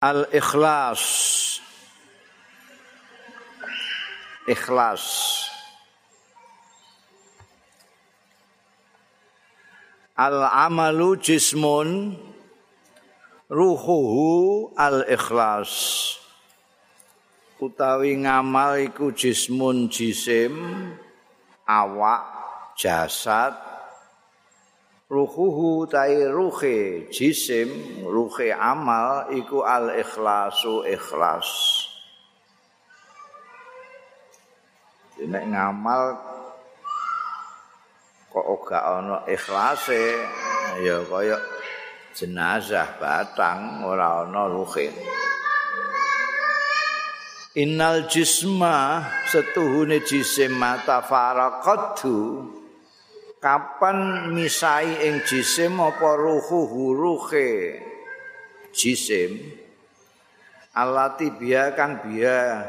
Al-ikhlas. Ikhlas. Al-amalu jismun ruhuhu al-ikhlas. Utawi ngamal iku jismun jisim awak jasad ruhuhu tai ruhe jisim ruhe amal iku al ikhlasu ikhlas. Nek ngamal kok ora ana ikhlase? Ya kaya jenazah batang ora ana ruhe. Innal jisma setuhune jisim mata faraqatu kapan misai ing jisim apa ruhu huruhe? Jisim. Alati biya kang biya.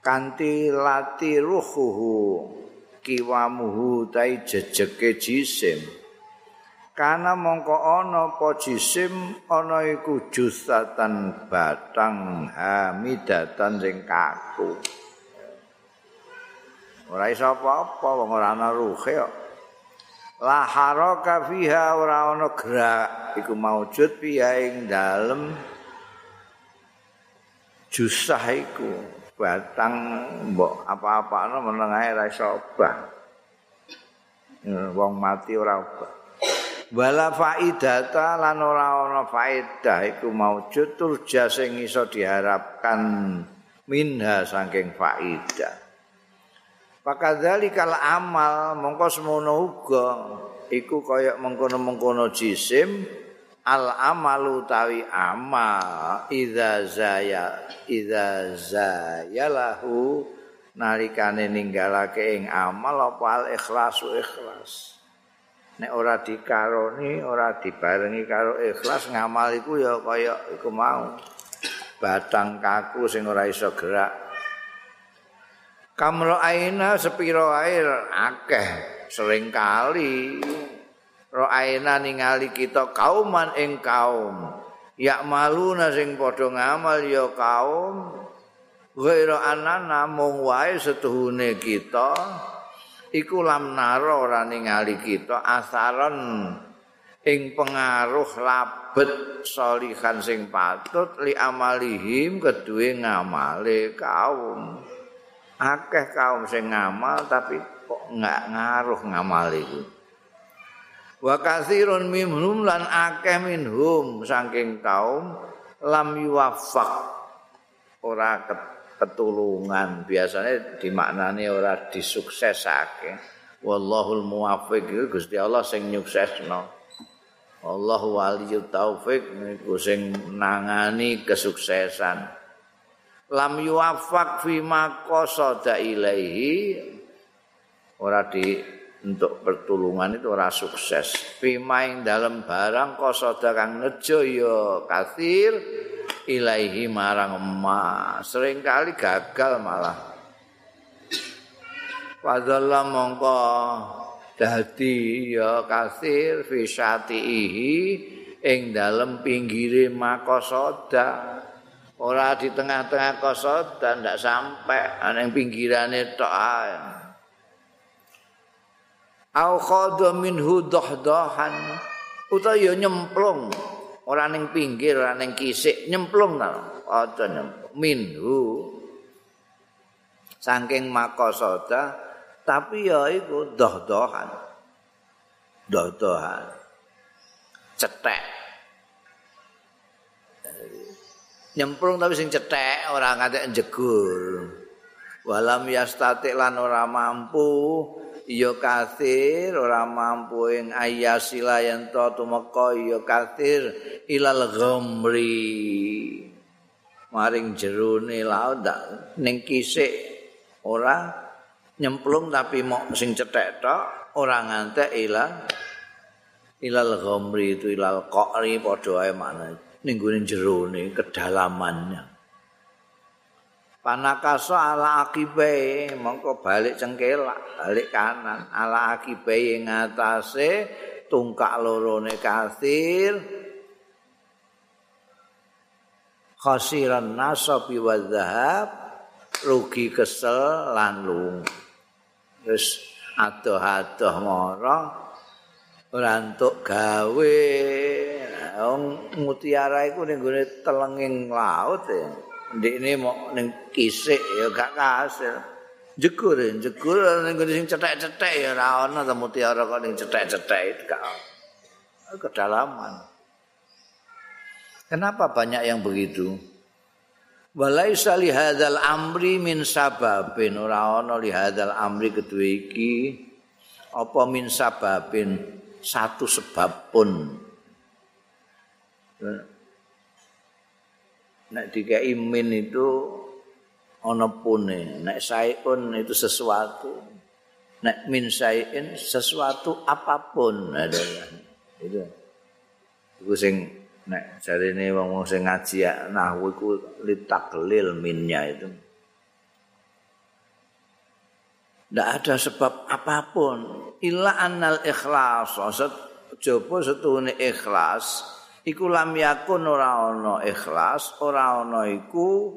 Kanti lati ruhuhu kiwamuhu tai jejeke jisim. Kana mongko ana apa jisim ana iku jusatan batang hamidatan sing kaku ora iso apa-apa wong ora ana ruhe kok. La haraka fiha ora ana gerak. Iku maujud piye ing dalem. Jusah iku. Batang mbok apa-apane meneng ae ora iso obah. Wong mati ora obah. Wala faidata lan ora ana faedah. Iku maujud turja sing iso diharapkan minha saking faidah Pakadzalikal amal mongko semono uga iku kaya mengkono-mengkono jisim al amalu tawi amal idza zaya idza zayalahu nalikane ninggalake ing amal apa al ikhlasu ikhlas. Nek ora dikaroni ora dibarengi karo ikhlas ngamal iku ya kaya iku mau. Batang kaku sing ora iso gerak kamro aina sepiro air akeh sering kali. Ro aina ningali kita kauman ing kaum. Yak malu sing padha ngamal ya kaum. Ghairu anana mung wae setuhune kita. Iku lam naro ora ningali kita asaron ing pengaruh labet solihan sing patut li amalihim kedue ngamale kaum akeh kaum sing ngamal tapi kok enggak ngaruh ngamal itu. Wa katsirun minhum lan akeh minhum saking kaum lam yuwaffaq. Ora ketulungan. Biasanya dimaknani ora disuksesake. Wallahul muwaffiq Gusti Allah sing nyuksesno. Allahu waliyut taufik niku sing nangani kesuksesan lam yuwafaq fi ma qasada ilaihi. Ora di untuk pertolongan itu ora sukses. Fi maing dalam barang qasada kang nejo ya kathir ilaihi marang emas. Sering kali gagal malah. Padahal mongko dadi ya kathir fi syatihi ing dalem pinggire makasada ora di tengah-tengah kosot dan ndak sampai ana ing pinggirane tok ae. Au khadha minhu dahdahan utawa ya nyemplung. Ora ning pinggir ora ning kisik nyemplung ta. Aja nyemplung. Minhu. Saking makasada tapi ya iku dahdahan dahdahan cetek nyemplung tapi sing cetek ora ngatek jegur walam yastatik lan ora mampu ya kathir ora mampu ing ayasila yen to tumeka ya kathir ilal ghamri. Maring jerone laut ning kisik ora nyemplung tapi mok sing cetek tok ora ngantek ilal ilal ghamri itu ilal qari padha ae maknane ning gone jerone kedalamannya. Panakaso ala akibe mongko balik cengkelak, balik kanan. Ala akibe ing atase tungkak lorone kasir khasiran nasabi wa dhahab rugi kesel lan lung terus adoh-adoh mara ora gawe wong mutiara iku ning gone telenging laut ya ndekne mok ning kisik ya gak kasil. Jegur jegur ning gone sing cetek-cetek ya ora ana mutiara kok ning cetek-cetek itu gak kedalaman. Kenapa banyak yang begitu? Walaisa li hadzal amri min sababin. Ora ana li hadzal amri kedue iki. Apa min sababin? Satu sebab pun nek dikai min itu ana pune. Nek saeun itu sesuatu. Nek min saein sesuatu apapun. Ada. Itu. Itu sing nek jarine wong sing ngaji nahwu iku litaklil minnya itu. Ndak ada sebab apapun. Illa annal ikhlas. Jopo setune ikhlas iku lam yakun ora ana ikhlas ora ana iku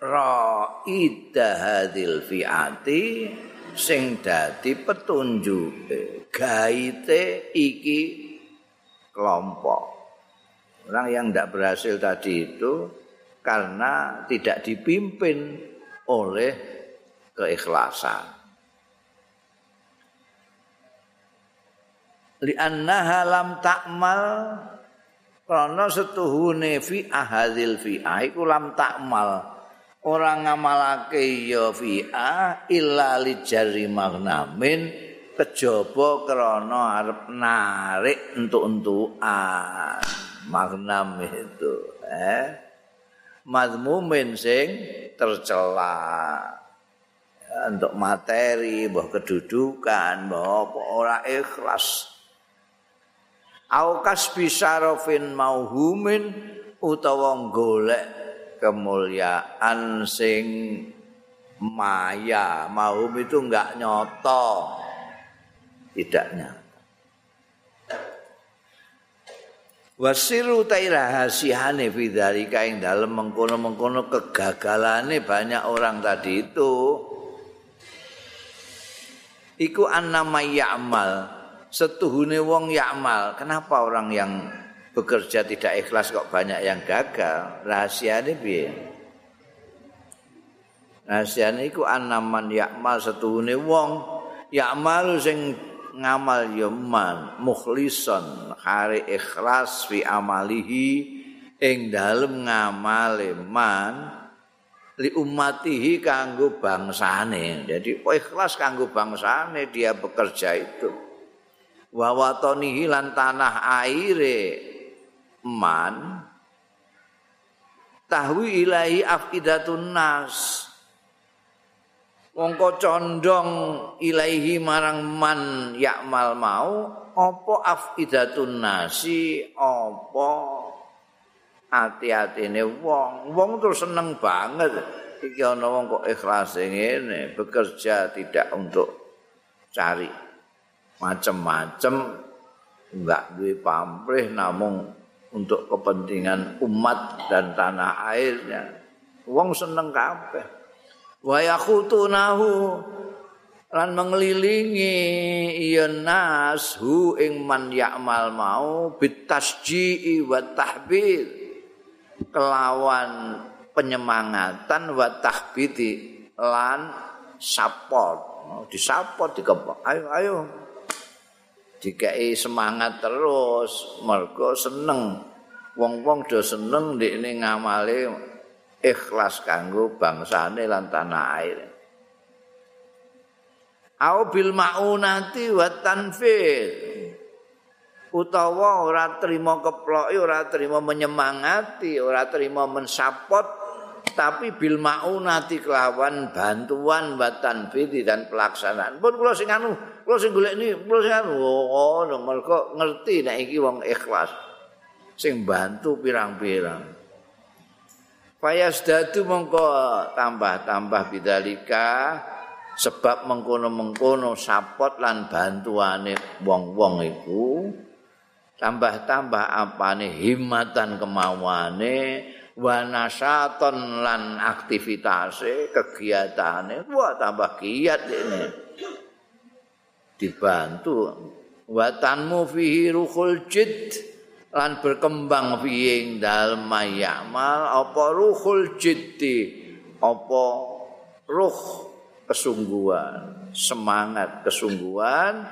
raida hadil fiati sing dadi petunjuk gaite iki kelompok Orang yang tidak berhasil tadi itu karena tidak dipimpin oleh keikhlasan. Liannaha lam takmal karena setuhune fi ahadil fi iku lam takmal orang ngamalake ya fi illa li jari magnamin. Kejaba krana arep narik entuk-entukan magnam itu eh? Mazmumin sing tercela untuk materi mbah kedudukan mbah ora ikhlas aukas bisarofin mauhumin utawa golek kemuliaan sing maya mauhum itu enggak nyoto tidak nyata Wasiru tai rahasiane fidzalika ing dalem mengkono-mengkono kegagalane banyak orang tadi itu. Iku annama ya'mal. Setuhune wong ya'mal. Kenapa orang yang bekerja tidak ikhlas kok banyak yang gagal? Rahasiane piye? Rahasiane iku annaman ya'mal setuhune wong ya'mal sing ngamal yaman mukhlison hari ikhlas fi amalihi ing dalem ngamale man li ummatihi kanggo bangsane jadi ikhlas kanggo bangsane dia bekerja itu wa watonihi lan tanah aire man tahwi ilahi afidatun nas. Mongko condong ilaihi marang man yakmal mau apa afidatun nasi apa ati-atine wong. Wong terus seneng banget. Iki ana wong kok ikhlas ngene bekerja tidak untuk cari macam-macam enggak duwe pamrih namun untuk kepentingan umat dan tanah airnya wong seneng kabeh. Wa yakhutunahu lan mengelilingi ya nas hu ing man ya'mal mau bitasji'i wa tahbid kelawan penyemangatan wa tahbidi lan support. Oh, disupport dikepok ayo ayo dikai semangat terus mergo seneng wong-wong do seneng ndekne ngamale ikhlas kanggo bangsane lan tanah air. Au bil maunati wa tanfil. Utawa ora trima keploki, ora trima menyemangati, ora trima mensapot, tapi bil maunati kelawan bantuan wa tanfil dan pelaksanaan. Pun kula sing anu, kula sing golek ni, kula sing anu, oh, mergo ngerti nek iki wong ikhlas. Sing bantu pirang-pirang. Fayas dadu mongko tambah-tambah bidalika sebab mengkono-mengkono sapot lan bantuane wong-wong iku tambah-tambah apane himmatan kemauane wa nasaton lan aktivitase kegiatane wah tambah giat ini dibantu. Wa tanmu fihi ruhul jid lan berkembang fihi dalem mayamal. Apa ruhul jiddi? Apa ruh kesungguhan? Semangat kesungguhan.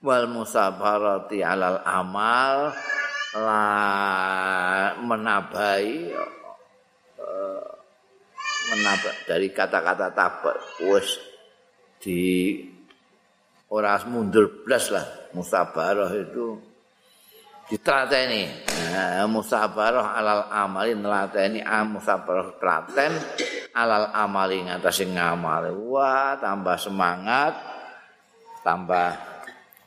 Wal musabarati alal amal la menabai uh, menabak dari kata-kata tabak wis di ora mundur blas lah. Musabarah itu ditrateni. Nah, musabarah alal amali nlateni musabarah traten alal amali ngatasi ngamal. Wah tambah semangat tambah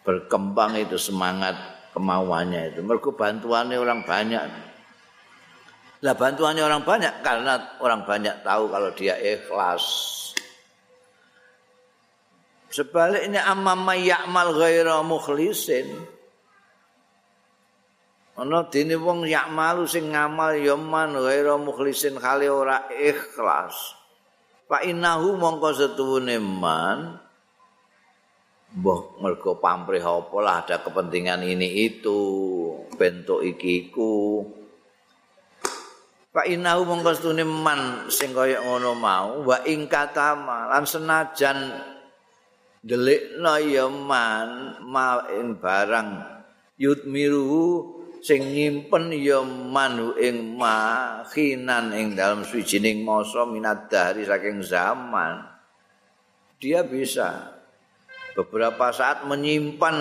berkembang itu semangat kemauannya itu. Mergo bantuannya orang banyak. Lah bantuannya orang banyak karena orang banyak tahu kalau dia ikhlas. Sebaliknya amma ya'mal ghaira mukhlisin. Ana dene wong ya'malu sing ngamal ya man ghaira mukhlisin kali ora ikhlas. Fa innahu mongko setuwune man mbah mergo pamrih apa lah ada kepentingan ini itu bentuk iki iku. Pak Inahu mongkostune man sing kaya ngono mau wa ing katama lan senajan delikna ya man mal ing barang yutmiru sing nyimpen ya man ing ma khinan ing dalam suwijining masa minat dari saking zaman. Dia bisa beberapa saat menyimpan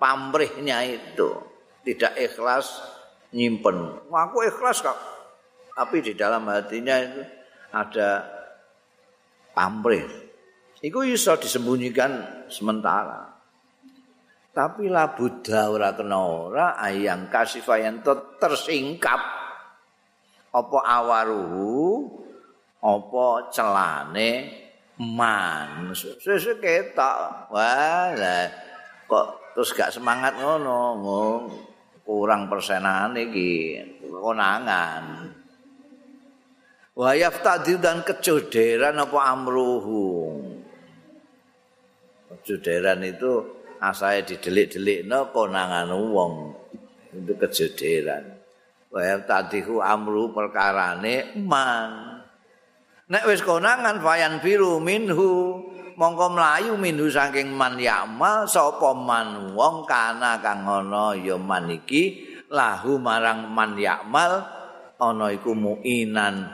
pamrihnya itu. Tidak ikhlas nyimpen. Aku ikhlas kok. Tapi di dalam hatinya itu ada pamrih. Itu bisa disembunyikan sementara. Tapi la buddha ora kena ora ayang kasifayan tersingkap. Apa awaruhu apa celane man sesuk ketok wah kok terus gak semangat ngono? Kurang persenan iki konangan. Wa yaftadi dan kejoderan apa amruhu? Kejoderan itu asalnya didelik-delik no konangan wong. Itu kejoderan wa yaftadihu amruhu perkarane man Nek wis konangan fayan biru minhu. Mongko mlayu minhu saking man yamal sapa man wong kana kang ana ya man iki lahu marang man yamal ana iku muinan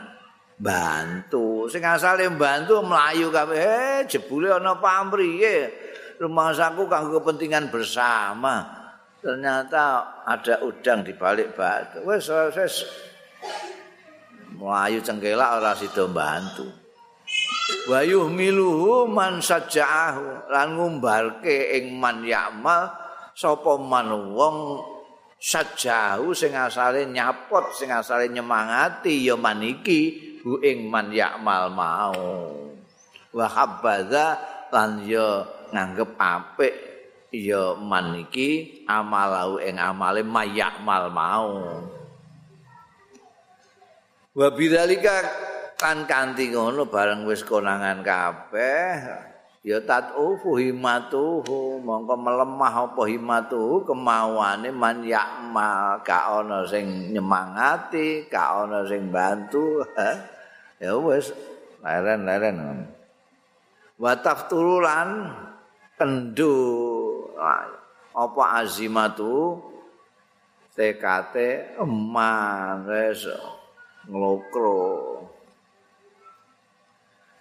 bantu. Sing asale bantu mlayu kabeh eh, jebule ana pamriye rumah saku kanggo kepentingan bersama. Ternyata ada udang di balik batu wis wis Melayu cengkelak ora sida bantu. Wa yuhmiluhu man saja'ahu lan ngumbarke ing man ya'mal sapa man wong saja'ahu sing asale nyapot sing asale nyemangati ya maniki hu ing man ya'mal mau. Wa habbaza lan ya nganggep apik ya maniki amalau ing amale mayakmal mau. Wa bidzalika kan kanthi ngono bareng wis konangan kabeh. Ya tatu fuhimatuhu mongko melemah apa himatu kemauane man yakmal ka ana sing nyemangati ka ana sing bantu ya wis leren-leren wa tafturulan kendu apa azimatu tekate eman wis nglokro.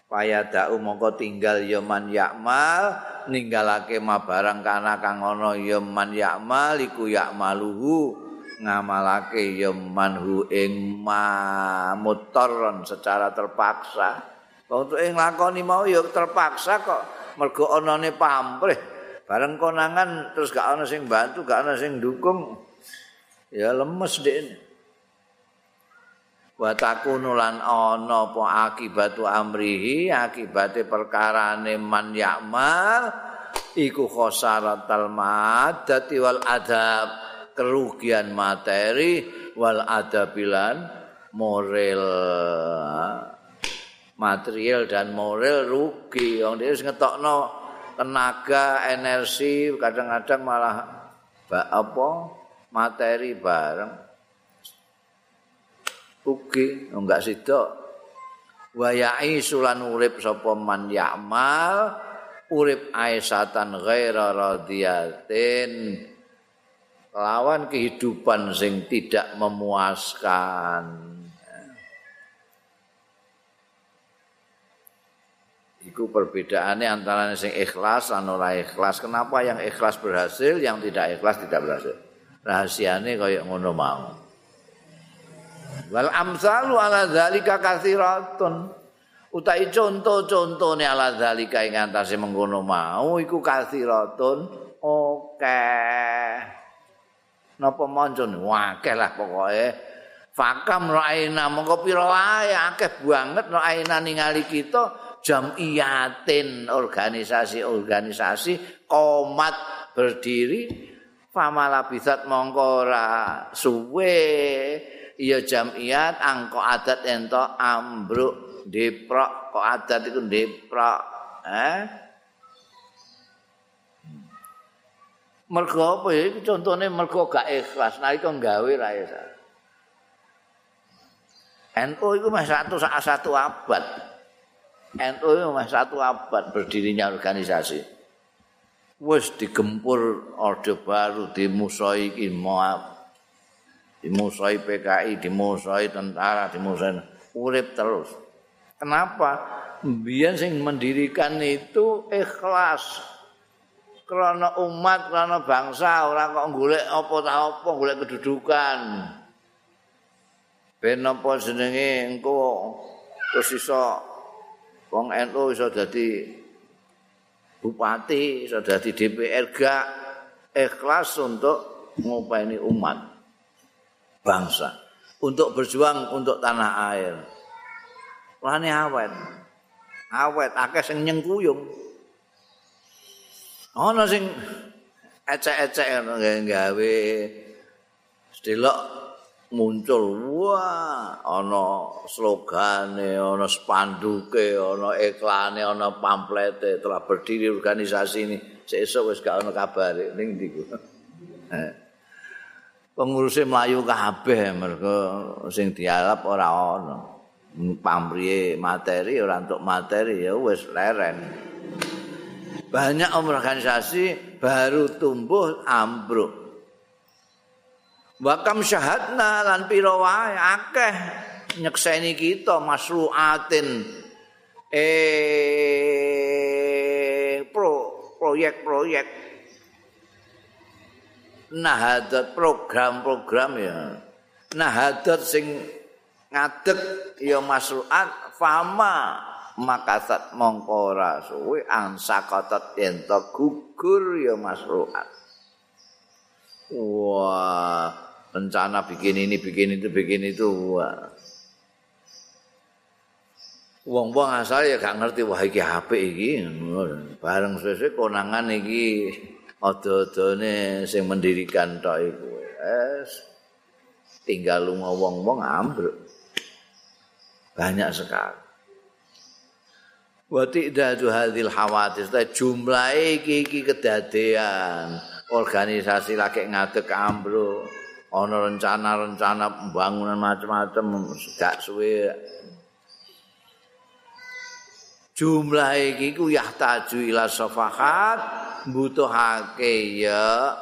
Payadau mongko tinggal ya man yakmal ninggalake ma barang kana kang ana ya man yakmal iku yakmaluhu ngamalake ya manhu ing ma mutarron secara terpaksa. Untuk ing lakoni mau ya terpaksa kok mergo anane pamrih. Bareng konangan terus gak ana sing bantu gak ana sing dukung. Ya lemes dek wa takunu lan ana apa akibatu amrihi akibate perkarane man yakmal iku khosaratal madati wal adab kerugian materi wal adabilan moral material dan moral rugi. Wong dia ngetokno tenaga energi kadang-kadang malah apa materi bareng rugi enggak sido wayai sulan urip sapa man ya'mal urip aisatan ghaira radiyatin lawan kehidupan sing tidak memuaskan Iku perbedaannya antara sing ikhlas dan ora ikhlas. Kenapa yang ikhlas berhasil, yang tidak ikhlas tidak berhasil? Rahasiane kaya ngono mau. Wal amsalu ala dzalika katsiratun. Utai contoh-contohne ala dzalika ing antase mengkono mau iku katsiratun. Oke. Napa mancun? Wakeh lah pokoke. Fakam ra'ina mongko pira wae akeh banget ra'ina ningali kita jamiyatin organisasi-organisasi komat berdiri famala bisat mongkora suwe iya jamiyat angko adat ento ambruk deprok kok adat itu deprok eh? Mergo apa ya contohnya mergo gak ikhlas. Nah itu nggawe lah ya NU itu masih satu satu abad. NU masih satu abad berdirinya organisasi. Wes digempur Orde Baru, dimusoi Moab, dimusoi PKI, dimusoi tentara, dimusoi urip terus. Kenapa? Biar sing mendirikan itu ikhlas. Karena umat, karena bangsa, orang kok golek apa ta apa, golek kedudukan. Ben apa jenenge engko terus iso Wong NU iso dadi bupati, iso dadi DPR gak ikhlas untuk ngopeni umat bangsa untuk berjuang untuk tanah air. Lane awet. Awet akeh sing nyengkuyung. Ana sing ecek-ecek gawe sedelok muncul wah ana slogane ana spanduke ana iklane ana pamplete telah berdiri organisasi ini sesuk wis gak ana kabare ning ndi ku eh. Pengurusnya melayu kabeh mergo sing dialap ora ana pamriye materi ora untuk materi ya wis leren. Banyak organisasi baru tumbuh ambruk. Wakam syahadna lan pira wae akeh nyekseni kita masruatin. Eh pro proyek-proyek nahadat program-program ya nahadat sing ngadeg ya masruat fama makasat mongko ora suwe ansakatat yen gugur ya masruat wah rencana bikin ini, bikin itu, bikin itu. Wong-wong asal ya gak ngerti wah iki HP iki. Bareng sesuk konangan iki ada-adane sing mendirikan tok iku. Es tinggal lunga wong-wong ambruk. Banyak sekali. Wa tidadu hadhil hawadis jumlah iki iki kedadean organisasi lagi ngadeg ambruk. ana rencana-rencana pembangunan macam-macam gak suwe jumlah iki ku yahtaju ila safahat butuhake ya.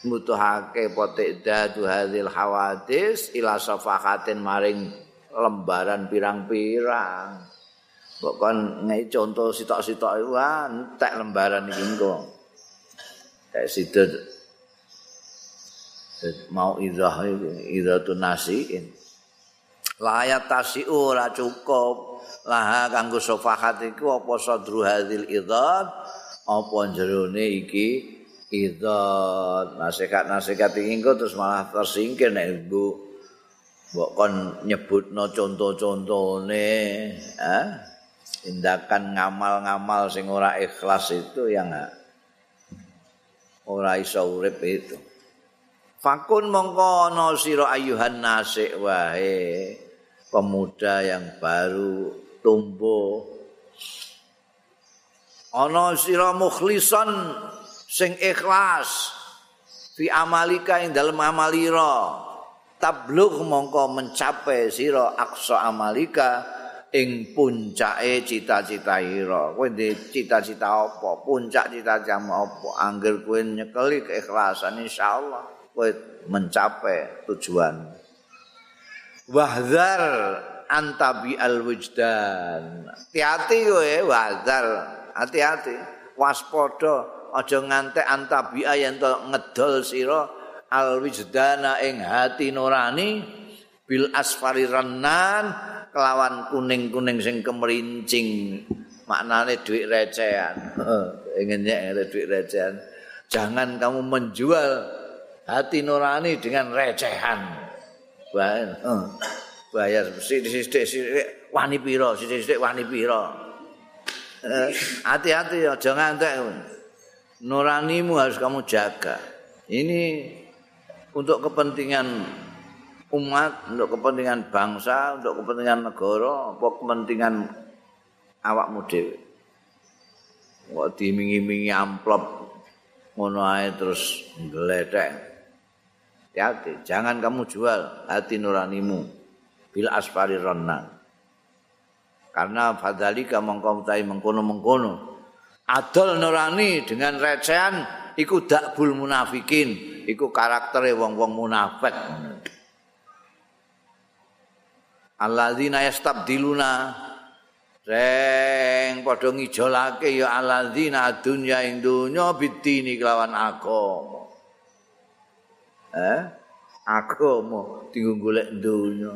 Butuhake potik dadu hadil hawadis ila safahatin maring lembaran pirang-pirang. Kok kon ngai contoh sitok-sitok itu kan tek lembaran iki kok tek sitok mau idah itu nasiin. Layat tasi ora cukup. Lah kanggo sofahat iku apa sadru hadil idzat apa jerone iki? Idzat nasihat-nasihat iki terus malah tersingkir nek ibu. Mbok kon nyebutno contoh-contone eh? Tindakan ngamal-ngamal sing ora ikhlas itu yang ora iso urip itu. Fakun mongko ana sira ayuhan nasik wae pemuda yang baru tumbuh ana sira mukhlison sing ikhlas. Fi amalika ing dalem amalira tablugh mongko mencapai sira aksa amalika ing puncake cita-cita ira. Kowe cita-cita apa? Puncak cita-citamu apa? Angger kowe nyekeli keikhlasan insyaallah kowe mencapai tujuan. Wahdar antabi al wujdan. Hati-hati kowe wahdar, hati-hati. Waspada aja ngantek antabi yen to ngedol sira al wujdana ing hati nurani bil asfari renan kelawan kuning-kuning sing kemerincing maknane duit recehan. Ingin nyek duit recehan. Jangan kamu menjual hati nurani dengan recehan. Bayar, uh, bayar. Sithik-sithik wani pira, sithik-sithik wani pira. Hati-hati ya, jangan ngantek. Nuranimu harus kamu jaga. Ini untuk kepentingan umat, untuk kepentingan bangsa, untuk kepentingan negara, apa kepentingan awakmu dhewe. Kok dimingi-mingi amplop ngono ae terus ngledek. Hati-hati, jangan kamu jual hati nuranimu bila asfari ronna. Karena fadhalika mongko utahi mengkono-mengkono. Adol nurani dengan recehan iku dakbul munafikin, iku karaktere wong-wong munafik. Alladzina yastabdiluna Reng padha ngijolake ya alladzina dunya ing donya bidini kelawan agama. eh agama tinggu golek dunya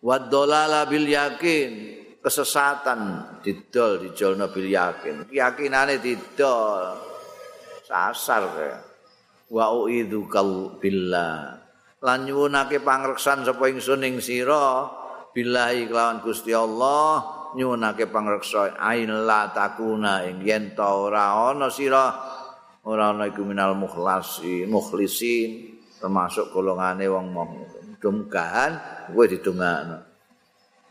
wa dolala bil yakin kesesatan didol dijolno bil yakin. Keyakinane didol. Sasar kaya wa uidzu kal billah. Lan nyuwunake pangreksan sapa ingsun ing sira billahi kelawan Gusti Allah nyuwunake pangreksa ain la takuna ing yen ta ora ana sira. Ora ana iku minal mukhlasin mukhlisin termasuk golongane wong mong mudah-mudahan kowe didongakno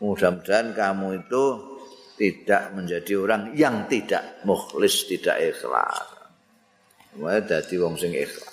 mudah-mudahan kamu itu tidak menjadi orang yang tidak mukhlis tidak ikhlas. Wae dadi wong sing ikhlas